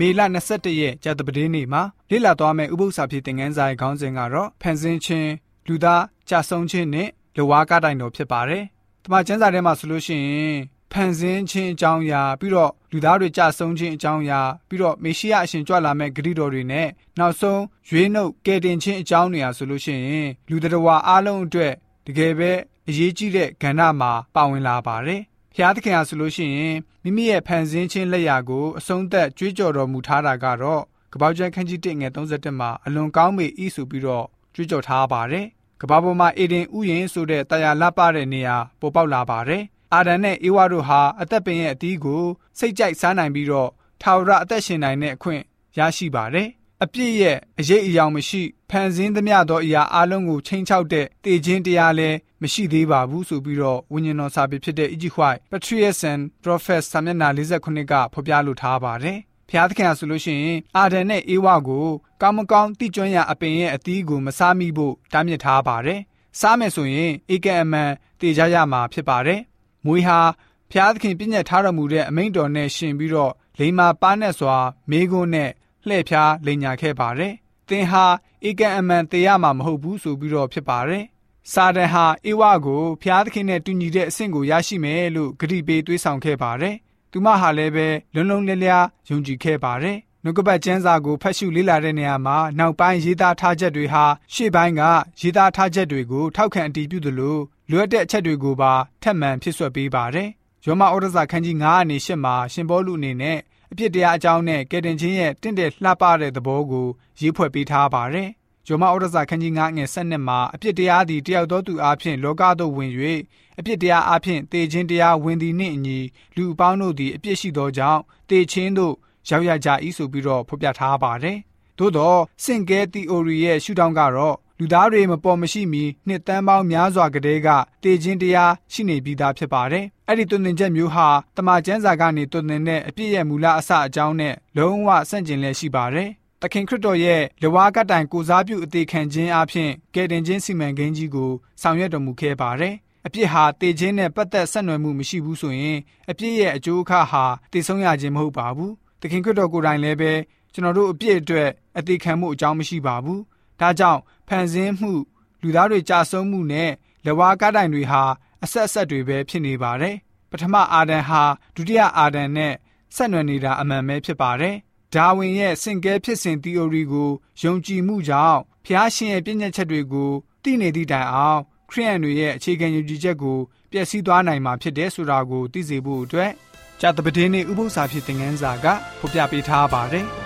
မေလ22ရက်ကြာသပတေးနေ့မှာလေ့လာသွားမယ့်ဥပုသ္စာဖြစ်တဲ့ငန်းစာရဲ့ခေါင်းစဉ်ကတော့ဖန်ဆင်းခြင်းလူသားကြဆုံးခြင်းနဲ့လဝါကတိုင်တော်ဖြစ်ပါတယ်။တမန်ကျမ်းစာထဲမှာဆိုလို့ရှိရင်ဖန်ဆင်းခြင်းအကြောင်းအရာပြီးတော့လူသားတွေကြဆုံးခြင်းအကြောင်းအရာပြီးတော့မေရှိယအရှင်ကြွလာမဲ့ဂရိတော်တွေနဲ့နောက်ဆုံးရွေးနှုတ်ကယ်တင်ခြင်းအကြောင်းတွေဟာဆိုလို့ရှိရင်လူတော်အားလုံးအတွက်တကယ်ပဲအရေးကြီးတဲ့ကဏ္ဍမှာပါဝင်လာပါတယ်။ ဖျားသခင်ဟာဆိုလို့ရှိရင်မိမိရဲ့ဖန်ဆင်းခြင်းလက်ရာကိုအဆုံးသက်ကြွေးကြော်တော်မူထားတာကတော့ကပောက်ကျန်းခန်းကြီး1ငယ်31မှာအလွန်ကောင်းမေဤဆိုပြီးတော့ကြွေးကြော်ထားပါတယ်။ကဘာပေါ်မှာအေဒင်ဥယျင်ဆိုတဲ့တရားလှပတဲ့နေရာပေါ်ပေါက်လာပါတယ်။အာဒန်နဲ့အေဝါတို့ဟာအသက်ပင်ရဲ့အသီးကိုစိတ်ကြိုက်စားနိုင်ပြီးတော့ထာဝရအသက်ရှင်နိုင်တဲ့အခွင့်ရရှိပါတယ်။အပြည့်ရဲ့အရေးအယောင်မရှိ ဖန်ဆင်းသမျှသောအရာအလုံးကိုချိန်ချောက်တဲ့တည်ခြင်းတရားလည်းမရှိသေးပါဘူးဆိုပြီးတော့ဝိညာဉ်တော်စာပေဖြစ်တဲ့ E.G. White Patriarchs and Prophets စာမျက်နှာ49ကဖော်ပြလိုထားပါတယ်။ဖျားသခင်ဆိုလို့ရှိရင်အာဒန်နဲ့အေဝါကိုကောင်းမကောင်းတိကျွမ်းရအပင်ရဲ့အသီးကိုမစားမိဖို့တားမြစ်ထားပါတယ်။စားမယ်ဆိုရင်ဧကအမှန်တည်ကြရမှာဖြစ်ပါတယ်။မွေဟာဖျားသခင်ပြည့်ညတ်ထားတော်မူတဲ့အမိန့်တော်နဲ့ရှင်ပြီးတော့လိမ္မာပါနဲ့စွာမေးခွန်းနဲ့လှည့်ဖျားလိန်ညာခဲ့ပါတယ်။ သင်ဟာဧကန်အမှန်တရားမှာမဟုတ်ဘူးဆိုပြီးတော့ဖြစ်ပါတယ်။စာဒန်ဟာဧဝကိုဖျားသခင်နဲ့တူညီတဲ့အဆင့်ကိုရရှိမယ်လို့ဂရုပေးသွေးဆောင်ခဲ့ပါတယ်။သူမဟာလည်းပဲလုံလုံလည်လည်ယုံကြည်ခဲ့ပါတယ်။နှုတ်ကပတ်ကျမ်းစာကိုဖတ်ရှုလေ့လာတဲ့နေရာမှာနောက်ပိုင်းရေးသားထားချက်တွေဟာရှေ့ပိုင်းကရေးသားထားချက်တွေကိုထောက်ခံအတည်ပြုသလိုလွတ်တဲ့အချက်တွေကိုပါထပ်မံဖြစ်ဆွတ်ပေးပါတယ်။ယောမဩရစာခန်းကြီး9အနေ8မှာရှင်ဘောလူအနေနဲ့ အဖြစ်တရားအကြောင်းနဲ့ကယ်တင်ခြင်းရဲ့တင့်တယ်လှပတဲ့သဘောကိုရေးဖွဲ့ပေးထားပါတယ်။ဂျောမဩရစာခန်းကြီး9ငယ်7မှာအဖြစ်တရားသည်တယောက်သောသူအားဖြင့်လောကသို့ဝင်၍အဖြစ်တရားအားဖြင့်တေခြင်းတရားဝင်သည်နှင့်အညီလူအပေါင်းတို့သည်အပြစ်ရှိသောကြောင့်တေခြင်းသို့ရောက်ရကြ၏ဆိုပြီးတော့ဖော်ပြထားပါတယ်။သို့သောစင်ကဲ theory ရဲ့ရှုထောင့်ကတော့လူသားတွေမပေါ်မရှိမီနှစ်တန်းပေါင်းများစွာကတည်းကတည်ခြင်းတရားရှိနေပြီးသားဖြစ်ပါတယ်။ အဲ့ဒီတုန်သင်ချက်မျိုးဟာတမန်ကျမ်းစာကနေတုန်သင်တဲ့အပြည့်ရဲ့မူလအစအကြောင်းနဲ့လုံးဝဆန့်ကျင်လျက်ရှိပါတယ်။သခင်ခရစ်တော်ရဲ့လဝါကတိုင်ကိုစားပြုအသေးခံခြင်းအပြင်ကယ်တင်ခြင်းစီမံကိန်းကြီးကိုဆောင်ရွက်တော်မူခဲ့ပါတယ်။အပြစ်ဟာတည်ခြင်းနဲ့ပတ်သက်ဆက်နွယ်မှုမရှိဘူးဆိုရင်အပြစ်ရဲ့အကျိုးအခါဟာတည်ဆုံးရခြင်းမဟုတ်ပါဘူး။သခင်ခရစ်တော်ကိုယ်တိုင်လည်းပဲကျွန်တော်တို့အပြစ်အတွက်အသေးခံမှုအကြောင်းမရှိပါဘူး။ဒါကြောင့်ဖန်ဆင်းမှုလူသားတွေကြာဆုံးမှုနဲ့လက်ဝါးကားတိုင်တွေဟာ အဆက်အဆက်တွေပဲဖြစ်နေပါတယ်။ပထမအာဒံဟာဒုတိယအာဒံနဲ့ဆက်နွယ်နေတာအမှန်ပဲဖြစ်ပါတယ်။ဒါဝင်ရဲ့စင်ကဲဖြစ်စဉ် theory ကိုယုံကြည်မှုကြောင့်ဖျားရှင်ရဲ့ပြည့်ညက်ချက်တွေကိုသိနေသည့်တိုင်အောင်ခရိယန်တွေရဲ့အခြေခံယုံကြည်ချက်ကိုပျက်စီးသွားနိုင်မှာဖြစ်တယ်ဆိုတာကိုသိစေဖို့အတွက်ဂျာတပတင်းနေဥပု္ပ္ပစာဖြစ်တဲ့ငန်းစာကဖော်ပြပေးထားပါတယ်။